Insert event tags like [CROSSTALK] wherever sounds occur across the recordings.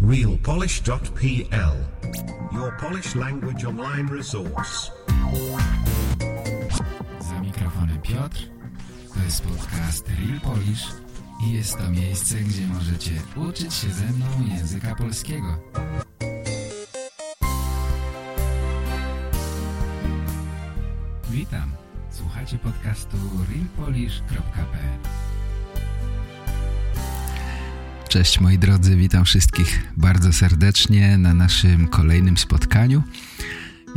realpolish.pl Your Polish language online resource. Za mikrofonem Piotr. To jest podcast Real Polish i jest to miejsce, gdzie możecie uczyć się ze mną języka polskiego. Witam. Słuchacie podcastu realpolish.pl Cześć moi drodzy, witam wszystkich bardzo serdecznie na naszym kolejnym spotkaniu.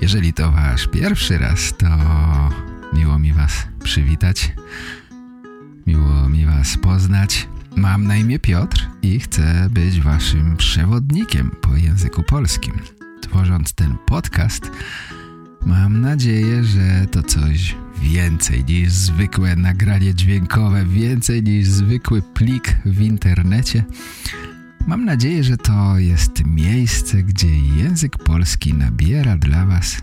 Jeżeli to wasz pierwszy raz, to miło mi was przywitać. Miło mi was poznać. Mam na imię Piotr i chcę być waszym przewodnikiem po języku polskim. Tworząc ten podcast, mam nadzieję, że to coś więcej niż zwykłe nagranie dźwiękowe, więcej niż zwykły plik w internecie. Mam nadzieję, że to jest miejsce, gdzie język polski nabiera dla Was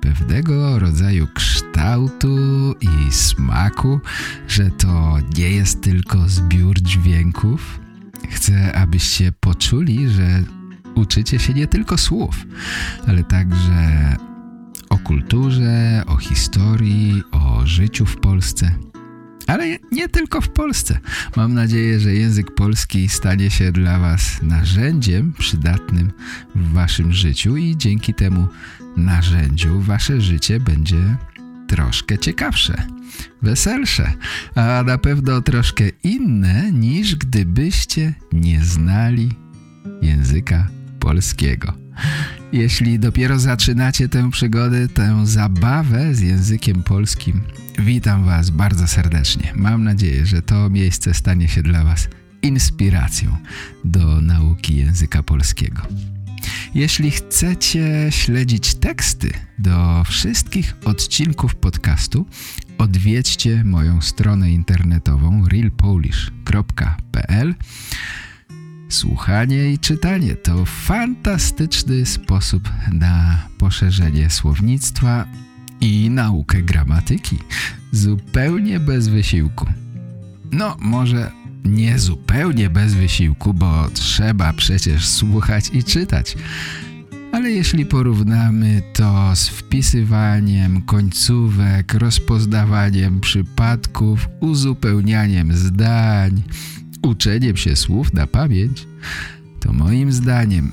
pewnego rodzaju kształtu i smaku, że to nie jest tylko zbiór dźwięków. Chcę, abyście poczuli, że uczycie się nie tylko słów, ale także o kulturze, o historii, o życiu w Polsce. Ale nie tylko w Polsce. Mam nadzieję, że język polski stanie się dla Was narzędziem przydatnym w Waszym życiu i dzięki temu narzędziu Wasze życie będzie troszkę ciekawsze, weselsze, a na pewno troszkę inne niż gdybyście nie znali języka polskiego. Jeśli dopiero zaczynacie tę przygodę, tę zabawę z językiem polskim, witam Was bardzo serdecznie. Mam nadzieję, że to miejsce stanie się dla Was inspiracją do nauki języka polskiego. Jeśli chcecie śledzić teksty do wszystkich odcinków podcastu, odwiedźcie moją stronę internetową realpolish.pl Słuchanie i czytanie to fantastyczny sposób na poszerzenie słownictwa i naukę gramatyki. Zupełnie bez wysiłku. No, może nie zupełnie bez wysiłku, bo trzeba przecież słuchać i czytać. Ale jeśli porównamy to z wpisywaniem końcówek, rozpoznawaniem przypadków, uzupełnianiem zdań, uczeniem się słów na pamięć, to moim zdaniem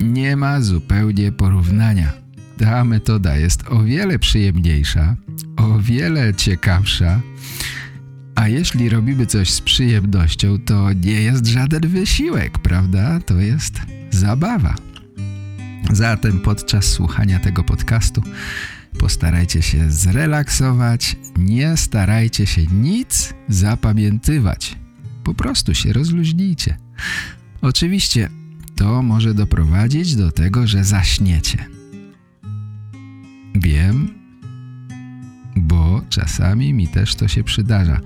nie ma zupełnie porównania. Ta metoda jest o wiele przyjemniejsza, o wiele ciekawsza, a jeśli robimy coś z przyjemnością, to nie jest żaden wysiłek, prawda? To jest zabawa. Zatem podczas słuchania tego podcastu postarajcie się zrelaksować, nie starajcie się nic zapamiętywać po prostu się rozluźnijcie. Oczywiście to może doprowadzić do tego, że zaśniecie. Wiem, bo czasami mi też to się przydarza,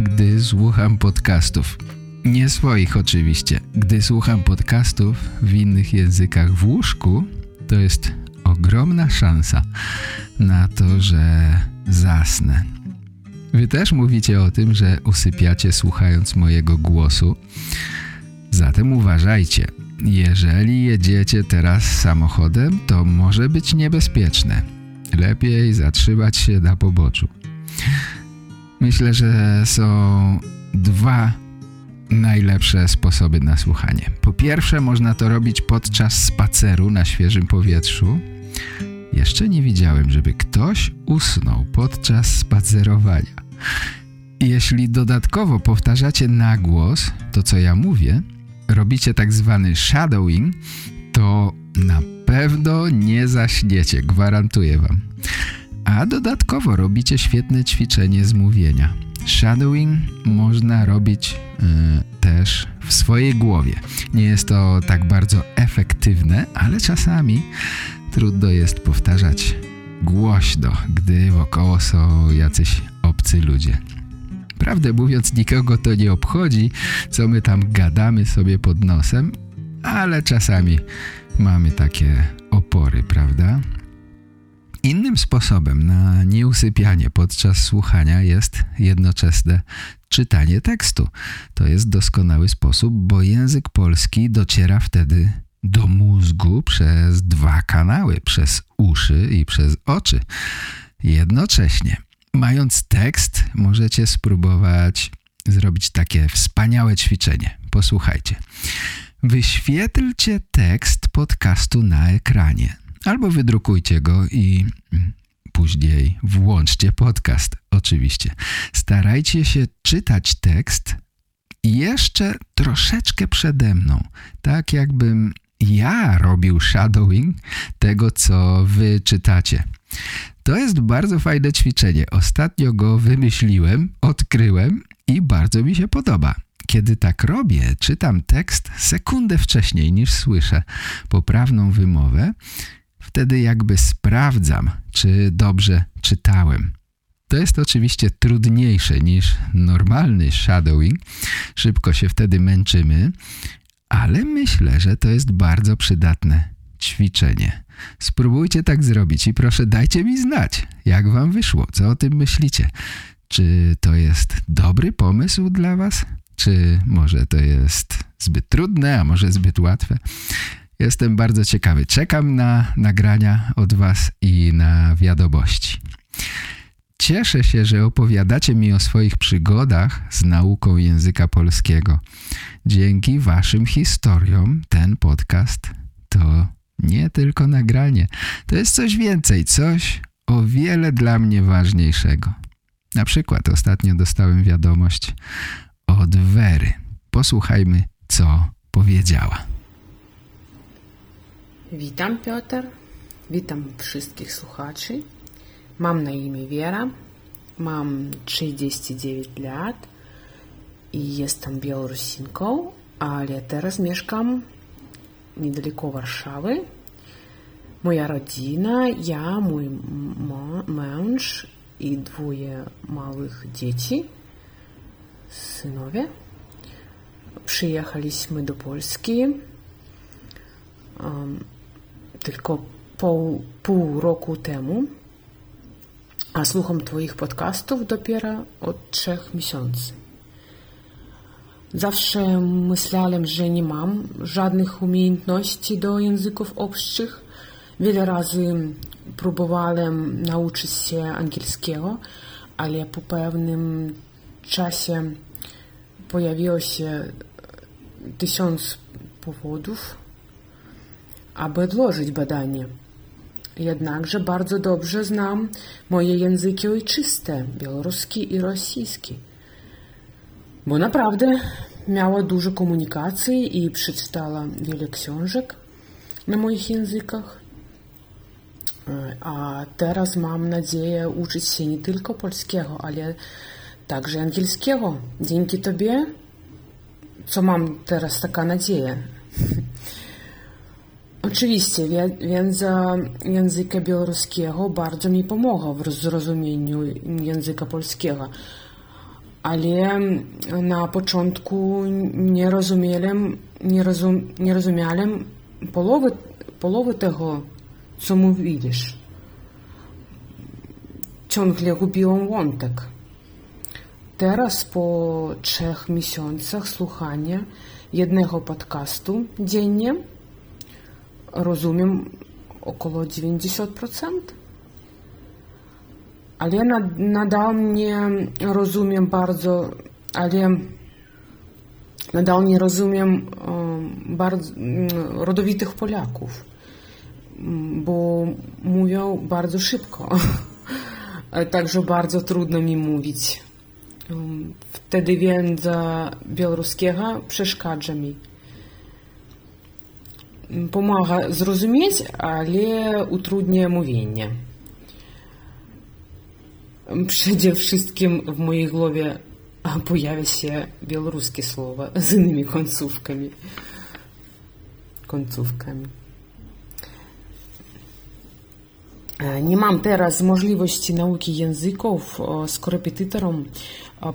gdy słucham podcastów. Nie swoich oczywiście. Gdy słucham podcastów w innych językach w łóżku, to jest ogromna szansa na to, że zasnę. Wy też mówicie o tym, że usypiacie słuchając mojego głosu. Zatem uważajcie. Jeżeli jedziecie teraz samochodem, to może być niebezpieczne. Lepiej zatrzymać się na poboczu. Myślę, że są dwa najlepsze sposoby na słuchanie. Po pierwsze, można to robić podczas spaceru na świeżym powietrzu. Jeszcze nie widziałem, żeby ktoś usnął podczas spacerowania. Jeśli dodatkowo powtarzacie na głos to, co ja mówię, robicie tak zwany shadowing, to na pewno nie zaśniecie, gwarantuję wam. A dodatkowo robicie świetne ćwiczenie z mówienia. Shadowing można robić yy, też w swojej głowie. Nie jest to tak bardzo efektywne, ale czasami trudno jest powtarzać głośno, gdy wokoło są jacyś obcy ludzie. Prawdę mówiąc, nikogo to nie obchodzi, co my tam gadamy sobie pod nosem, ale czasami mamy takie opory, prawda? Innym sposobem na nieusypianie podczas słuchania jest jednoczesne czytanie tekstu. To jest doskonały sposób, bo język polski dociera wtedy do mózgu przez dwa kanały, przez uszy i przez oczy. Jednocześnie, mając tekst, możecie spróbować zrobić takie wspaniałe ćwiczenie. Posłuchajcie. Wyświetlcie tekst podcastu na ekranie albo wydrukujcie go i później włączcie podcast, oczywiście. Starajcie się czytać tekst jeszcze troszeczkę przede mną, tak jakbym ja robił shadowing tego, co wy czytacie. To jest bardzo fajne ćwiczenie. Ostatnio go wymyśliłem, odkryłem i bardzo mi się podoba. Kiedy tak robię, czytam tekst sekundę wcześniej niż słyszę poprawną wymowę, wtedy jakby sprawdzam, czy dobrze czytałem. To jest oczywiście trudniejsze niż normalny shadowing. Szybko się wtedy męczymy, ale myślę, że to jest bardzo przydatne ćwiczenie. Spróbujcie tak zrobić i proszę dajcie mi znać, jak wam wyszło, co o tym myślicie. Czy to jest dobry pomysł dla was? Czy może to jest zbyt trudne, a może zbyt łatwe? Jestem bardzo ciekawy. Czekam na nagrania od was i na wiadomości. Cieszę się, że opowiadacie mi o swoich przygodach z nauką języka polskiego. Dzięki waszym historiom ten podcast to nie tylko nagranie. To jest coś więcej, coś o wiele dla mnie ważniejszego. Na przykład ostatnio dostałem wiadomość od Wery. Posłuchajmy, co powiedziała. Witam Piotr, witam wszystkich słuchaczy. Mam na imię Wiera, mam 39 lat i jestem Białorusinką, ale teraz mieszkam niedaleko Warszawy. Moja rodzina, ja, mój mąż i dwoje małych dzieci, synowie. Przyjechaliśmy do Polski um, tylko pół, pół roku temu, a słucham Twoich podcastów dopiero od trzech miesięcy. Zawsze myślałem, że nie mam żadnych umiejętności do języków obcych. Wiele razy próbowałem nauczyć się angielskiego, ale po pewnym czasie pojawiło się tysiąc powodów, aby odłożyć badanie. Jednakże bardzo dobrze znam moje języki ojczyste, białoruski i rosyjski. Bo naprawdę miała dużo komunikacji i przeczytała wiele książek na moich językach. A teraz mam nadzieję uczyć się nie tylko polskiego, ale także angielskiego. Dzięki Tobie, co mam teraz taka nadzieja. [LAUGHS] Oczywiście, wiedza języka białoruskiego bardzo mi pomogła w zrozumieniu języka polskiego, ale na początku nie rozumiałem, nie, rozum, nie rozumiałem połowy, połowy tego, co mówisz. Ciągle gubiłem wątek. Teraz po trzech miesiącach słuchania jednego podcastu dziennie rozumiem około 90%. Ale nadal nie rozumiem bardzo, ale nadal nie rozumiem bardzo rodowitych Polaków, bo mówią bardzo szybko. [LAUGHS] Także bardzo trudno mi mówić. Wtedy wiedza białoruskiego przeszkadza mi pomaga zrozumieć, ale utrudnia mówienie. Przede wszystkim w mojej głowie pojawia się białoruskie słowa z innymi końcówkami. końcówkami. Nie mam teraz możliwości nauki języków z korepetytorem,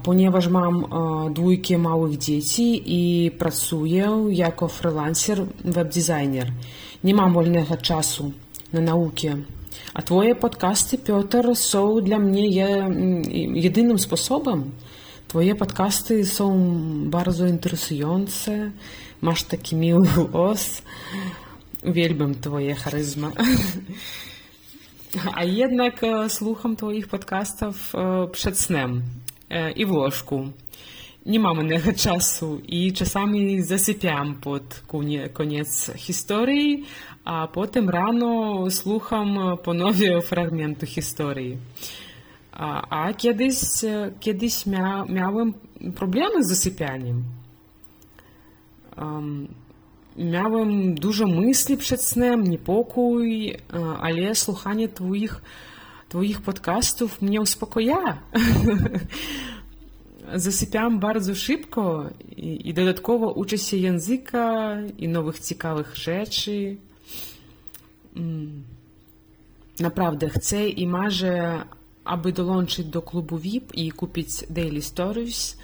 ponieważ mam dwójkę małych dzieci i pracuję jako freelancer, webdesigner. Nie mam wolnego czasu na naukę A Twoje podcasty, Piotr, są dla mnie jedynym sposobem. Twoje podcasty są bardzo interesujące, masz taki miły głos. Uwielbiam Twoje charyzma. A jednak słucham Twoich podcastów przed snem i w łóżku. Nie mam innego czasu i czasami zasypiam pod koniec historii, mia, miałem problemy z zasypianiem. Um, miałem dużo myśli przed snem, niepokój, ale słuchanie twoich, twoich podcastów mnie uspokoja. Zasypiam bardzo szybko i, i dodatkowo uczę się języka i nowych ciekawych rzeczy. Naprawdę chcę i marzę, aby dołączyć do klubu VIP i kupić Daily Stories,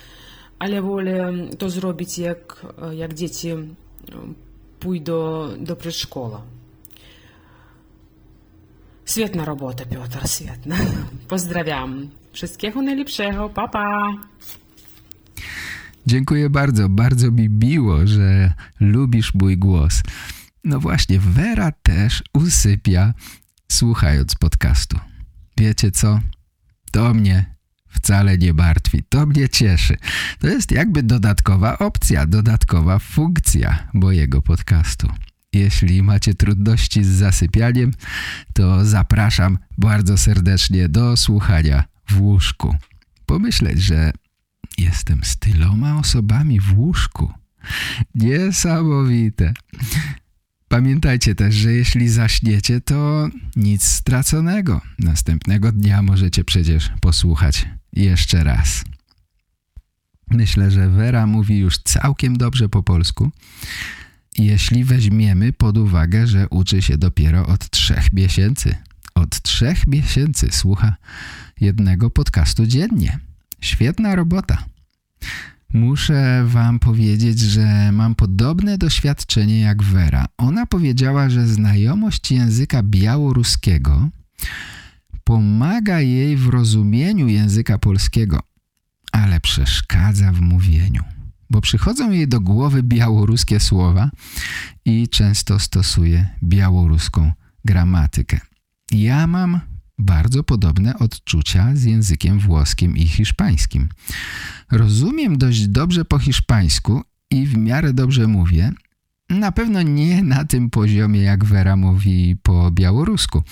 ale wolę to zrobić jak, jak dzieci pójdą do przedszkola. Świetna robota, Piotr, świetna. Pozdrawiam. Wszystkiego najlepszego. Pa, pa. Dziękuję bardzo. Bardzo mi miło, że lubisz mój głos. No właśnie, Vera też usypia słuchając podcastu. Wiecie co? To mnie wcale nie martwi. To mnie cieszy. To jest jakby dodatkowa opcja, dodatkowa funkcja mojego podcastu. Jeśli macie trudności z zasypianiem, to zapraszam bardzo serdecznie do słuchania w łóżku. Pomyśleć, że jestem z tyloma osobami w łóżku. Niesamowite. Pamiętajcie też, że jeśli zaśniecie, to nic straconego. Następnego dnia możecie przecież posłuchać jeszcze raz. Myślę, że Vera mówi już całkiem dobrze po polsku, jeśli weźmiemy pod uwagę, że uczy się dopiero od trzech miesięcy. Od trzech miesięcy słucha jednego podcastu dziennie. Świetna robota. Muszę wam powiedzieć, że mam podobne doświadczenie jak Vera. Ona powiedziała, że znajomość języka białoruskiego pomaga jej w rozumieniu języka polskiego, ale przeszkadza w mówieniu, bo przychodzą jej do głowy białoruskie słowa i często stosuje białoruską gramatykę. Ja mam bardzo podobne odczucia z językiem włoskim i hiszpańskim. Rozumiem dość dobrze po hiszpańsku i w miarę dobrze mówię, na pewno nie na tym poziomie, jak Vera mówi po białorusku,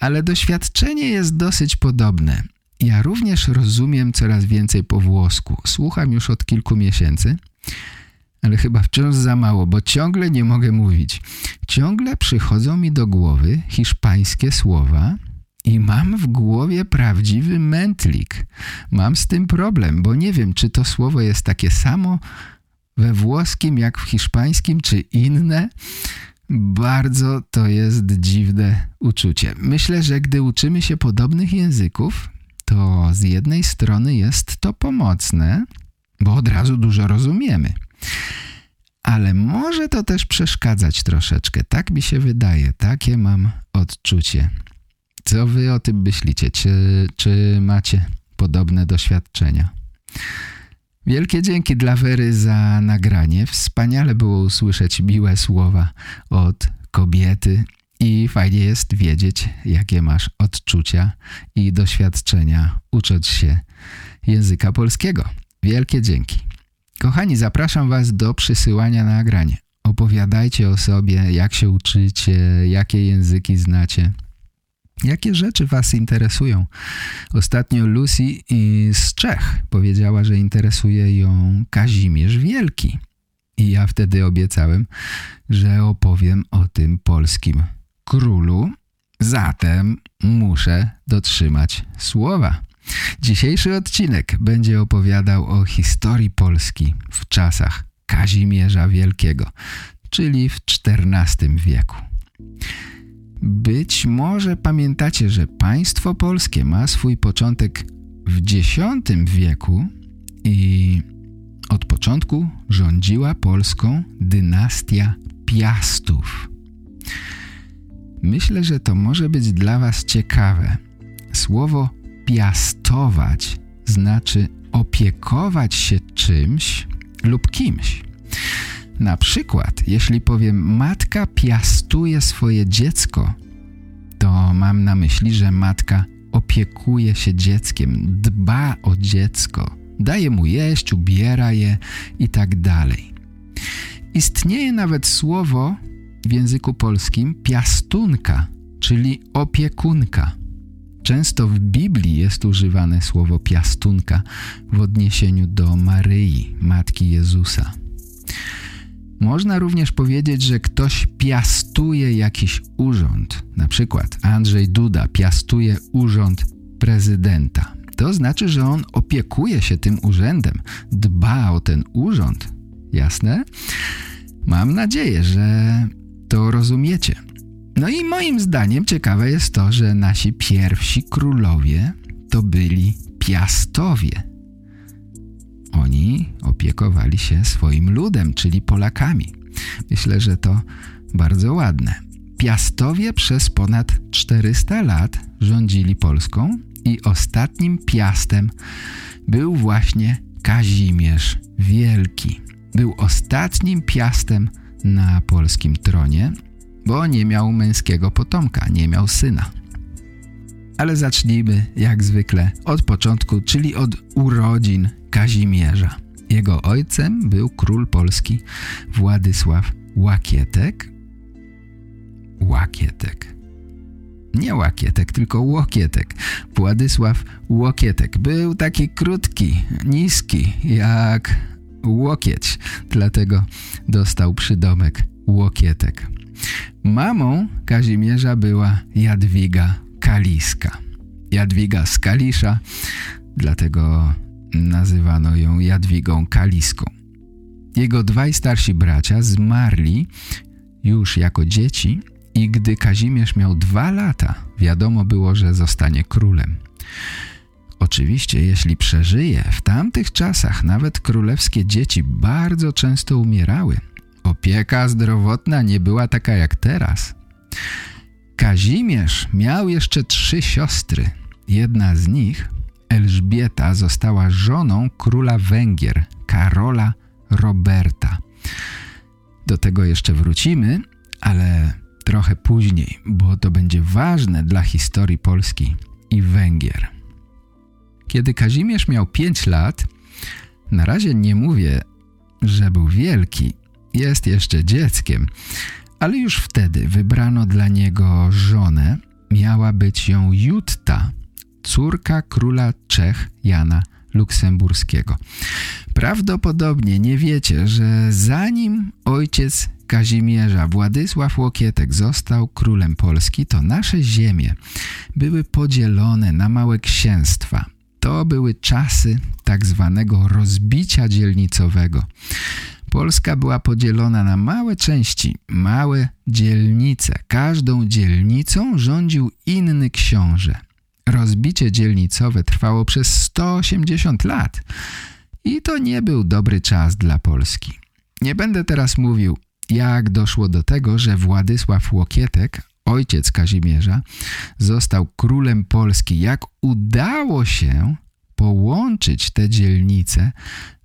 ale doświadczenie jest dosyć podobne. Ja również rozumiem coraz więcej po włosku. Słucham już od kilku miesięcy, ale chyba wciąż za mało, bo ciągle nie mogę mówić. Ciągle przychodzą mi do głowy hiszpańskie słowa i mam w głowie prawdziwy mętlik. Mam z tym problem, bo nie wiem, czy to słowo jest takie samo we włoskim jak w hiszpańskim, czy inne. Bardzo to jest dziwne uczucie. Myślę, że gdy uczymy się podobnych języków, to z jednej strony jest to pomocne, bo od razu dużo rozumiemy. Ale może to też przeszkadzać troszeczkę. Tak mi się wydaje. Takie mam odczucie. Co wy o tym myślicie? Czy, czy macie podobne doświadczenia? Wielkie dzięki dla Wery za nagranie. Wspaniale było usłyszeć miłe słowa od kobiety i fajnie jest wiedzieć, jakie masz odczucia i doświadczenia ucząc się języka polskiego. Wielkie dzięki. Kochani, zapraszam Was do przysyłania nagrań. Opowiadajcie o sobie, jak się uczycie, jakie języki znacie. Jakie rzeczy Was interesują? Ostatnio Lucy z Czech powiedziała, że interesuje ją Kazimierz Wielki. I ja wtedy obiecałem, że opowiem o tym polskim królu. Zatem muszę dotrzymać słowa. Dzisiejszy odcinek będzie opowiadał o historii Polski w czasach Kazimierza Wielkiego, czyli w XIV wieku. Być może pamiętacie, że państwo polskie ma swój początek w X wieku i od początku rządziła Polską dynastia Piastów. Myślę, że to może być dla Was ciekawe. Słowo piastować znaczy opiekować się czymś lub kimś. Na przykład, jeśli powiem matka piastuje swoje dziecko, to mam na myśli, że matka opiekuje się dzieckiem, dba o dziecko, daje mu jeść, ubiera je i tak dalej. Istnieje nawet słowo w języku polskim piastunka, czyli opiekunka. Często w Biblii jest używane słowo piastunka w odniesieniu do Maryi, Matki Jezusa. Można również powiedzieć, że ktoś piastuje jakiś urząd. Na przykład Andrzej Duda piastuje urząd prezydenta. To znaczy, że on opiekuje się tym urzędem, dba o ten urząd. Jasne? Mam nadzieję, że to rozumiecie. No i moim zdaniem ciekawe jest to, że nasi pierwsi królowie to byli piastowie. Oni opiekowali się swoim ludem, czyli Polakami. Myślę, że to bardzo ładne. Piastowie przez ponad 400 lat rządzili Polską i ostatnim piastem był właśnie Kazimierz Wielki. Był ostatnim piastem na polskim tronie, bo nie miał męskiego potomka, nie miał syna. Ale zacznijmy jak zwykle od początku, czyli od urodzin Kazimierza. Jego ojcem był król polski Władysław Łakietek. Łakietek. Nie Łakietek, tylko Łokietek. Władysław Łokietek. Był taki krótki, niski, jak łokieć. Dlatego dostał przydomek Łokietek. Mamą Kazimierza była Jadwiga Kaliska. Jadwiga z Kalisza, dlatego nazywano ją Jadwigą Kaliską. Jego dwaj starsi bracia zmarli już jako dzieci i gdy Kazimierz miał dwa lata, wiadomo było, że zostanie królem. Oczywiście, jeśli przeżyje, w tamtych czasach nawet królewskie dzieci bardzo często umierały. Opieka zdrowotna nie była taka jak teraz. Kazimierz miał jeszcze trzy siostry. Jedna z nich, Elżbieta, została żoną króla Węgier, Karola Roberta. Do tego jeszcze wrócimy, ale trochę później, bo to będzie ważne dla historii Polski i Węgier. Kiedy Kazimierz miał pięć lat, na razie nie mówię, że był wielki, jest jeszcze dzieckiem, ale już wtedy wybrano dla niego żonę. Miała być ją Jutta, córka króla Czech Jana Luksemburskiego. Prawdopodobnie nie wiecie, że zanim ojciec Kazimierza Władysław Łokietek został królem Polski, to nasze ziemie były podzielone na małe księstwa. To były czasy tak zwanego rozbicia dzielnicowego. Polska była podzielona na małe części, małe dzielnice. Każdą dzielnicą rządził inny książę. Rozbicie dzielnicowe trwało przez 180 lat i to nie był dobry czas dla Polski. Nie będę teraz mówił, jak doszło do tego, że Władysław Łokietek, ojciec Kazimierza, został królem Polski. Jak udało się połączyć te dzielnice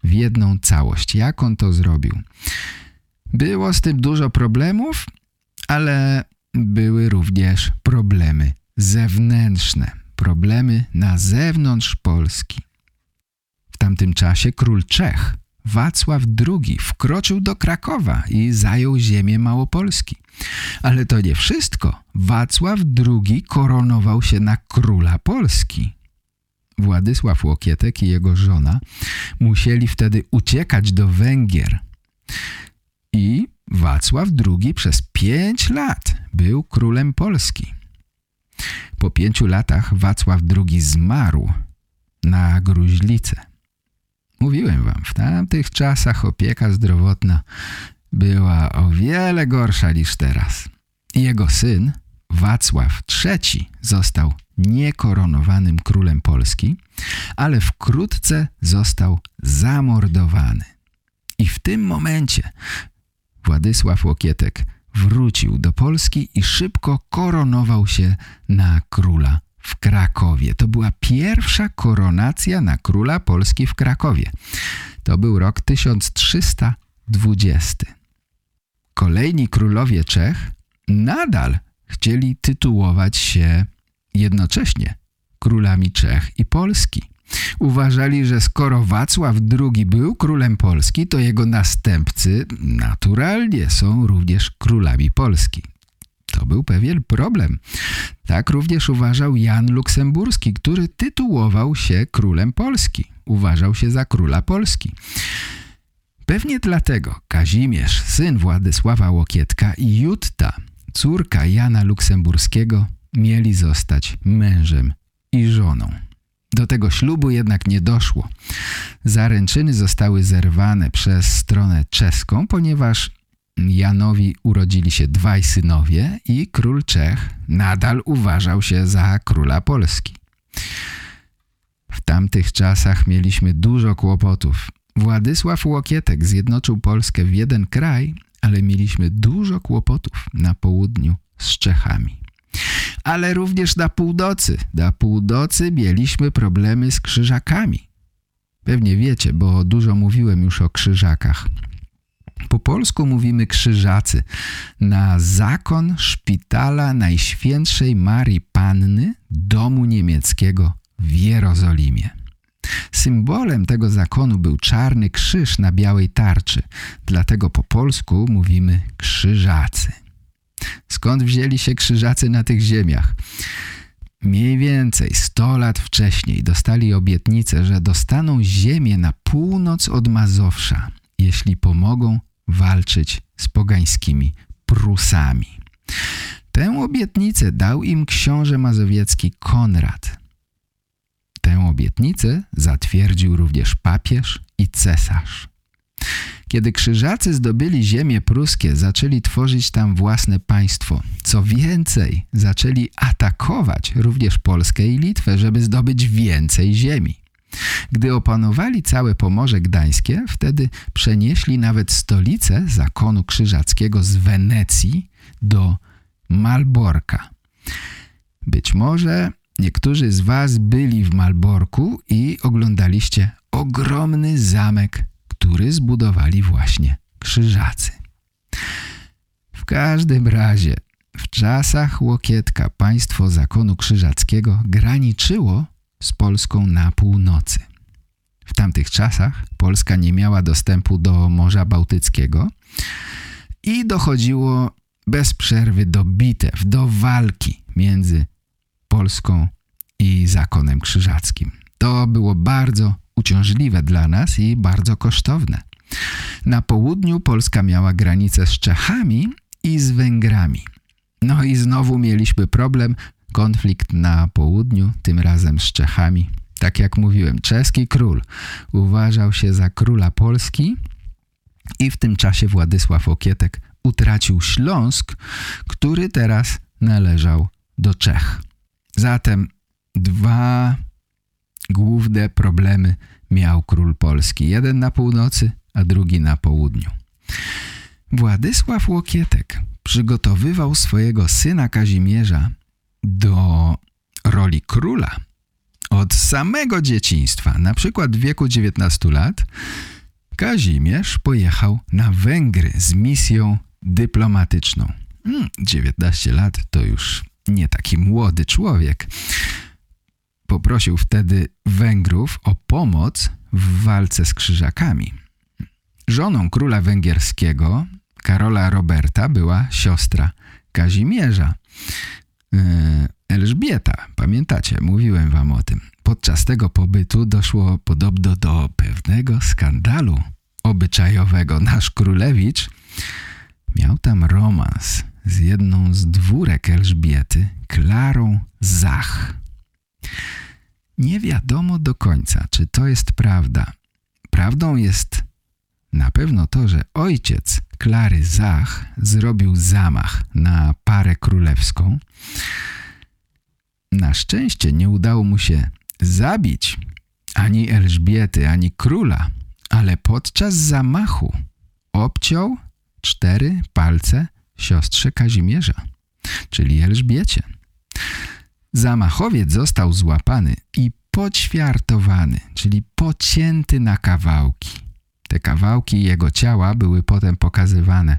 w jedną całość. Jak on to zrobił? Było z tym dużo problemów, ale były również problemy zewnętrzne, problemy na zewnątrz Polski. W tamtym czasie król Czech, Wacław II, wkroczył do Krakowa i zajął ziemię Małopolski. Ale to nie wszystko. Wacław II koronował się na króla Polski. Władysław Łokietek i jego żona musieli wtedy uciekać do Węgier. I Wacław II przez pięć lat był królem Polski. Po pięciu latach Wacław II zmarł na gruźlicę. Mówiłem wam, w tamtych czasach opieka zdrowotna była o wiele gorsza niż teraz. Jego syn, Wacław III, został niekoronowanym królem Polski, ale wkrótce został zamordowany. I w tym momencie Władysław Łokietek wrócił do Polski i szybko koronował się na króla w Krakowie. To była pierwsza koronacja na króla Polski w Krakowie. To był rok 1320. Kolejni królowie Czech nadal chcieli tytułować się jednocześnie królami Czech i Polski. Uważali, że skoro Wacław II był królem Polski, to jego następcy naturalnie są również królami Polski. To był pewien problem. Tak również uważał Jan Luksemburski, który tytułował się królem Polski. Uważał się za króla Polski. Pewnie dlatego Kazimierz, syn Władysława Łokietka i Jutta, córka Jana Luksemburskiego, mieli zostać mężem i żoną. Do tego ślubu jednak nie doszło. Zaręczyny zostały zerwane przez stronę czeską, ponieważ Janowi urodzili się dwaj synowie i król Czech nadal uważał się za króla Polski. W tamtych czasach mieliśmy dużo kłopotów. Władysław Łokietek zjednoczył Polskę w jeden kraj, ale mieliśmy dużo kłopotów na południu z Czechami. Ale również na północy. Na północy mieliśmy problemy z krzyżakami. Pewnie wiecie, bo dużo mówiłem już o krzyżakach. Po polsku mówimy krzyżacy. Na zakon szpitala Najświętszej Marii Panny domu niemieckiego w Jerozolimie. Symbolem tego zakonu był czarny krzyż na białej tarczy, dlatego po polsku mówimy krzyżacy. Skąd wzięli się krzyżacy na tych ziemiach? Mniej więcej 100 lat wcześniej dostali obietnicę, że dostaną ziemię na północ od Mazowsza, jeśli pomogą walczyć z pogańskimi Prusami. Tę obietnicę dał im książę mazowiecki Konrad. Tę obietnicę zatwierdził również papież i cesarz. Kiedy krzyżacy zdobyli ziemię pruskie, zaczęli tworzyć tam własne państwo. Co więcej, zaczęli atakować również Polskę i Litwę, żeby zdobyć więcej ziemi. Gdy opanowali całe Pomorze Gdańskie, wtedy przenieśli nawet stolicę zakonu krzyżackiego z Wenecji do Malborka. Być może niektórzy z was byli w Malborku i oglądaliście ogromny zamek, który zbudowali właśnie krzyżacy. W każdym razie w czasach Łokietka państwo zakonu krzyżackiego graniczyło z Polską na północy. W tamtych czasach Polska nie miała dostępu do Morza Bałtyckiego i dochodziło bez przerwy do bitew, do walki między Polską i zakonem krzyżackim. To było bardzo uciążliwe dla nas i bardzo kosztowne. Na południu Polska miała granicę z Czechami i z Węgrami. No i znowu mieliśmy problem, konflikt na południu, tym razem z Czechami. Tak jak mówiłem, czeski król uważał się za króla Polski i w tym czasie Władysław Okietek utracił Śląsk, który teraz należał do Czech. Zatem dwa główne problemy miał król Polski. Jeden na północy, a drugi na południu. Władysław Łokietek przygotowywał swojego syna Kazimierza do roli króla od samego dzieciństwa. Na przykład w wieku 19 lat Kazimierz pojechał na Węgry z misją dyplomatyczną. 19 hmm, lat to już nie taki młody człowiek. Poprosił wtedy Węgrów o pomoc w walce z krzyżakami. Żoną króla węgierskiego, Karola Roberta, była siostra Kazimierza. E, Elżbieta, pamiętacie, mówiłem wam o tym. Podczas tego pobytu doszło podobno do pewnego skandalu obyczajowego. Nasz królewicz miał tam romans z jedną z dwórek Elżbiety, Klarą Zach. Nie wiadomo do końca, czy to jest prawda. Prawdą jest na pewno to, że ojciec Klary Zach zrobił zamach na parę królewską. Na szczęście nie udało mu się zabić ani Elżbiety, ani króla, ale podczas zamachu obciął cztery palce siostrze Kazimierza, czyli Elżbiecie. Zamachowiec został złapany i poćwiartowany, czyli pocięty na kawałki. Te kawałki jego ciała były potem pokazywane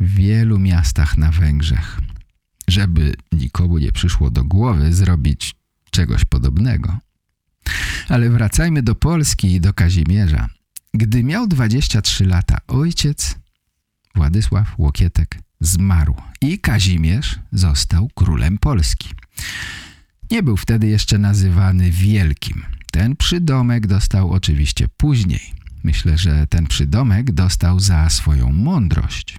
w wielu miastach na Węgrzech, żeby nikomu nie przyszło do głowy zrobić czegoś podobnego. Ale wracajmy do Polski i do Kazimierza. Gdy miał 23 lata, ojciec Władysław Łokietek zmarł i Kazimierz został królem Polski. Nie był wtedy jeszcze nazywany Wielkim. Ten przydomek dostał oczywiście później. Myślę, że ten przydomek dostał za swoją mądrość.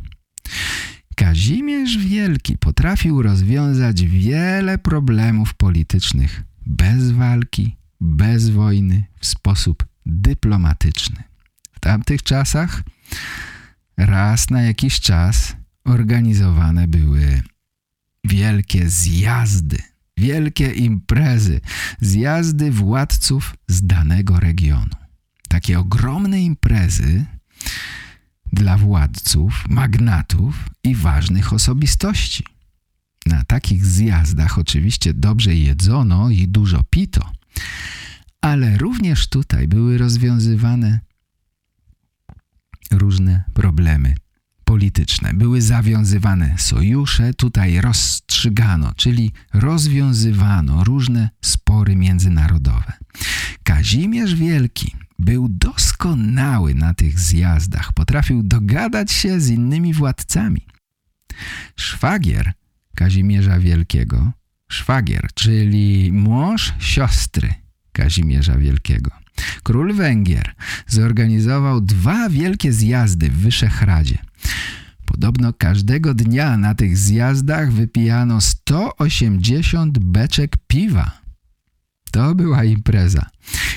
Kazimierz Wielki potrafił rozwiązać wiele problemów politycznych bez walki, bez wojny, w sposób dyplomatyczny. W tamtych czasach raz na jakiś czas organizowane były wielkie zjazdy, wielkie imprezy, zjazdy władców z danego regionu. Takie ogromne imprezy dla władców, magnatów i ważnych osobistości. Na takich zjazdach oczywiście dobrze jedzono i dużo pito, ale również tutaj były rozwiązywane różne problemy polityczne. Były zawiązywane sojusze, tutaj rozstrzygano, czyli rozwiązywano różne spory międzynarodowe. Kazimierz Wielki był doskonały na tych zjazdach, potrafił dogadać się z innymi władcami. Szwagier Kazimierza Wielkiego, szwagier, czyli mąż siostry Kazimierza Wielkiego. Król Węgier zorganizował dwa wielkie zjazdy w Wyszehradzie. Podobno każdego dnia na tych zjazdach wypijano 180 beczek piwa. To była impreza.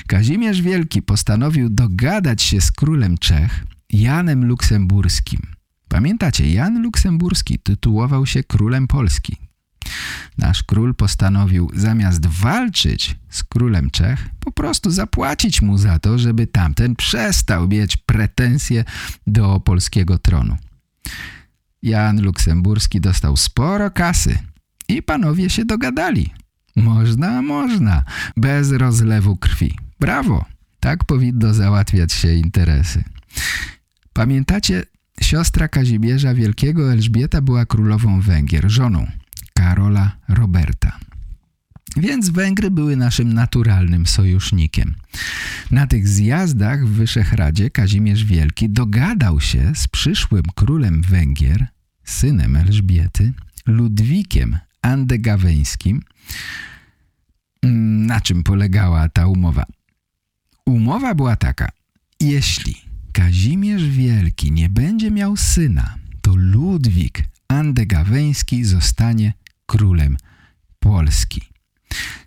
Kazimierz Wielki postanowił dogadać się z królem Czech, Janem Luksemburskim. Pamiętacie, Jan Luksemburski tytułował się królem Polski. Nasz król postanowił zamiast walczyć z królem Czech, po prostu zapłacić mu za to, żeby tamten przestał mieć pretensje do polskiego tronu. Jan Luksemburski dostał sporo kasy i panowie się dogadali. Można, można, bez rozlewu krwi. Brawo, tak powinno załatwiać się interesy. Pamiętacie, siostra Kazimierza Wielkiego Elżbieta była królową Węgier, żoną Karola Roberta. Więc Węgry były naszym naturalnym sojusznikiem. Na tych zjazdach w Wyszehradzie Kazimierz Wielki dogadał się z przyszłym królem Węgier, synem Elżbiety, Ludwikiem Andegaweńskim. Na czym polegała ta umowa? Umowa była taka. Jeśli Kazimierz Wielki nie będzie miał syna, to Ludwik Andegaweński zostanie królem Polski.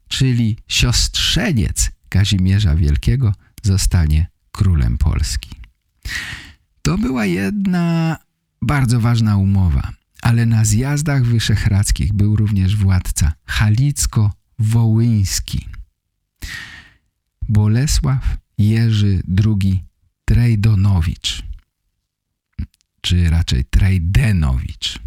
Czyli siostrzeniec Kazimierza Wielkiego zostanie królem Polski. To była jedna bardzo ważna umowa, ale na zjazdach wyszehradzkich był również władca Halicko-Wołyński. Bolesław Jerzy II Trejdonowicz, czy raczej Trejdenowicz.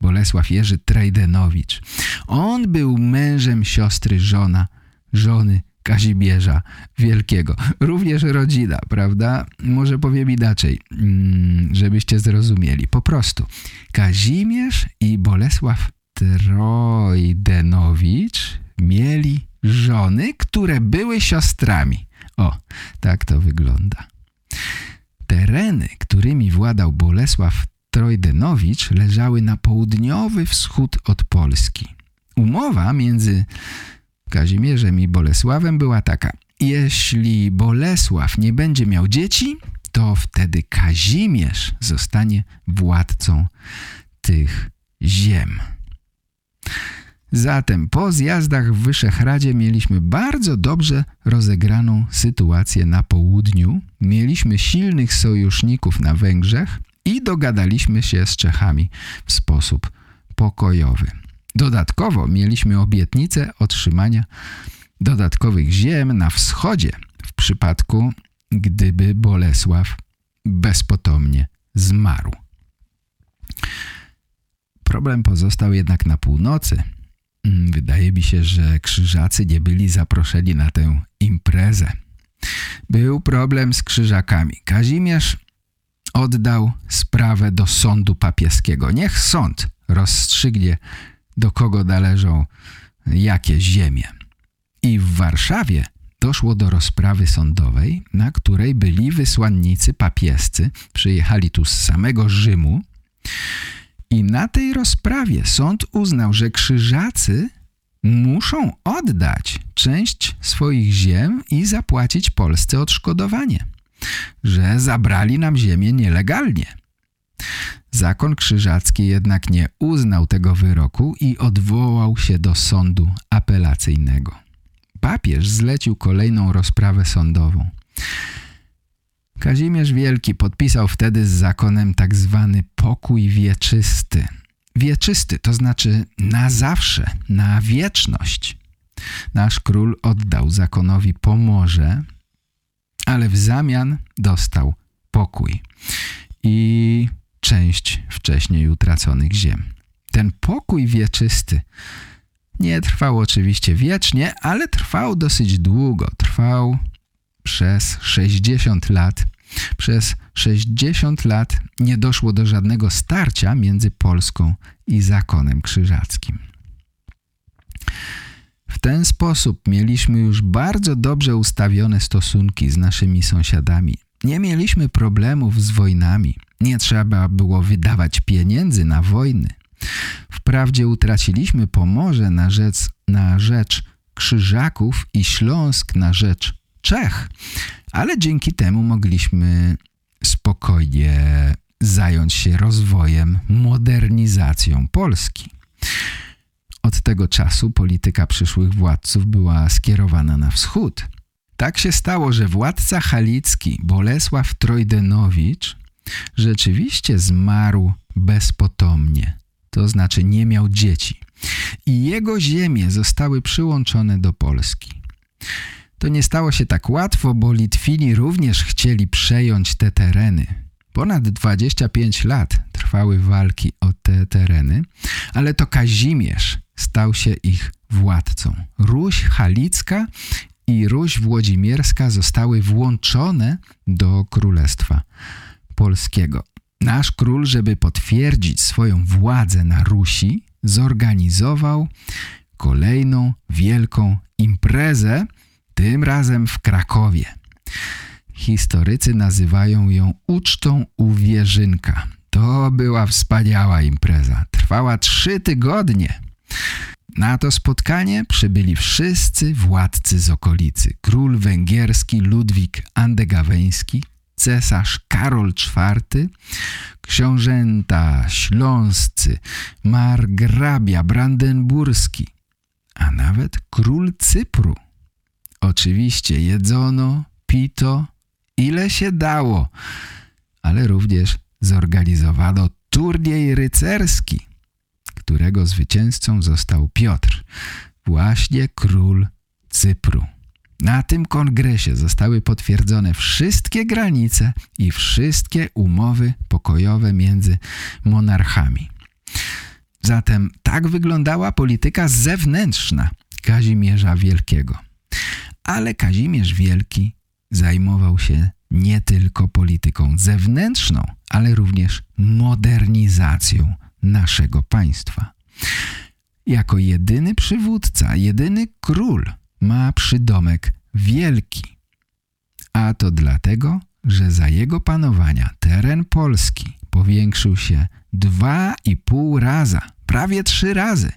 Bolesław Jerzy Trejdenowicz. On był mężem siostry żona, żony Kazimierza Wielkiego. Również rodzina, prawda? Może powiem inaczej, mm, żebyście zrozumieli. Po prostu Kazimierz i Bolesław Trojdenowicz mieli żony, które były siostrami. O, tak to wygląda. Tereny, którymi władał Bolesław Trojdenowicz leżały na południowy wschód od Polski. Umowa między Kazimierzem i Bolesławem była taka. Jeśli Bolesław nie będzie miał dzieci, to wtedy Kazimierz zostanie władcą tych ziem. Zatem po zjazdach w Wyszehradzie mieliśmy bardzo dobrze rozegraną sytuację na południu. Mieliśmy silnych sojuszników na Węgrzech i dogadaliśmy się z Czechami w sposób pokojowy. Dodatkowo mieliśmy obietnicę otrzymania dodatkowych ziem na wschodzie w przypadku, gdyby Bolesław bezpotomnie zmarł. Problem pozostał jednak na północy. Wydaje mi się, że krzyżacy nie byli zaproszeni na tę imprezę. Był problem z krzyżakami. Kazimierz oddał sprawę do sądu papieskiego. Niech sąd rozstrzygnie, do kogo należą jakie ziemie. I w Warszawie doszło do rozprawy sądowej, na której byli wysłannicy papiescy, przyjechali tu z samego Rzymu i na tej rozprawie sąd uznał, że krzyżacy muszą oddać część swoich ziem i zapłacić Polsce odszkodowanie, że zabrali nam ziemię nielegalnie. Zakon krzyżacki jednak nie uznał tego wyroku i odwołał się do sądu apelacyjnego. Papież zlecił kolejną rozprawę sądową. Kazimierz Wielki podpisał wtedy z zakonem tak zwany pokój wieczysty. Wieczysty to znaczy na zawsze, na wieczność. Nasz król oddał zakonowi Pomorze, ale w zamian dostał pokój i część wcześniej utraconych ziem. Ten pokój wieczysty nie trwał oczywiście wiecznie, ale trwał dosyć długo. Trwał przez 60 lat. Przez 60 lat nie doszło do żadnego starcia między Polską i zakonem krzyżackim. W ten sposób mieliśmy już bardzo dobrze ustawione stosunki z naszymi sąsiadami. Nie mieliśmy problemów z wojnami. Nie trzeba było wydawać pieniędzy na wojny. Wprawdzie utraciliśmy Pomorze na rzecz, na rzecz Krzyżaków i Śląsk na rzecz Czech, ale dzięki temu mogliśmy spokojnie zająć się rozwojem, modernizacją Polski. Od tego czasu polityka przyszłych władców była skierowana na wschód. Tak się stało, że władca halicki Bolesław Trojdenowicz rzeczywiście zmarł bezpotomnie, to znaczy nie miał dzieci i jego ziemie zostały przyłączone do Polski. To nie stało się tak łatwo, bo Litwini również chcieli przejąć te tereny. Ponad 25 lat trwały walki o te tereny, ale to Kazimierz stał się ich władcą. Ruś Halicka i Ruś Włodzimierska zostały włączone do Królestwa Polskiego. Nasz król, żeby potwierdzić swoją władzę na Rusi, zorganizował kolejną wielką imprezę, tym razem w Krakowie. Historycy nazywają ją ucztą u Wierzynka. To była wspaniała impreza. Trwała trzy tygodnie. Na to spotkanie przybyli wszyscy władcy z okolicy. Król węgierski Ludwik Andegaweński, cesarz Karol IV, książęta śląscy, margrabia brandenburski, a nawet król Cypru. Oczywiście jedzono, pito, ile się dało, ale również zorganizowano turniej rycerski, którego zwycięzcą został Piotr, właśnie król Cypru. Na tym kongresie zostały potwierdzone wszystkie granice i wszystkie umowy pokojowe między monarchami. Zatem tak wyglądała polityka zewnętrzna Kazimierza Wielkiego. Ale Kazimierz Wielki zajmował się nie tylko polityką zewnętrzną, ale również modernizacją naszego państwa. Jako jedyny przywódca, jedyny król ma przydomek wielki. A to dlatego, że za jego panowania teren Polski powiększył się dwa i pół raza, prawie trzy razy.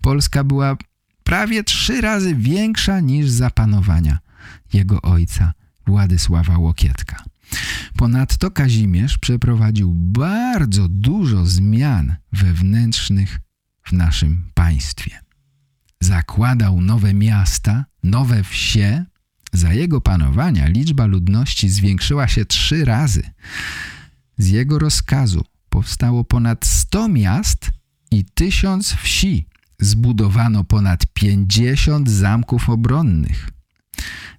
Polska była prawie trzy razy większa niż za panowania jego ojca Władysława Łokietka. Ponadto Kazimierz przeprowadził bardzo dużo zmian wewnętrznych w naszym państwie zakładał nowe miasta, nowe wsie. Za jego panowania liczba ludności zwiększyła się trzy razy. Z jego rozkazu powstało ponad 100 miast i tysiąc wsi. Zbudowano ponad 50 zamków obronnych.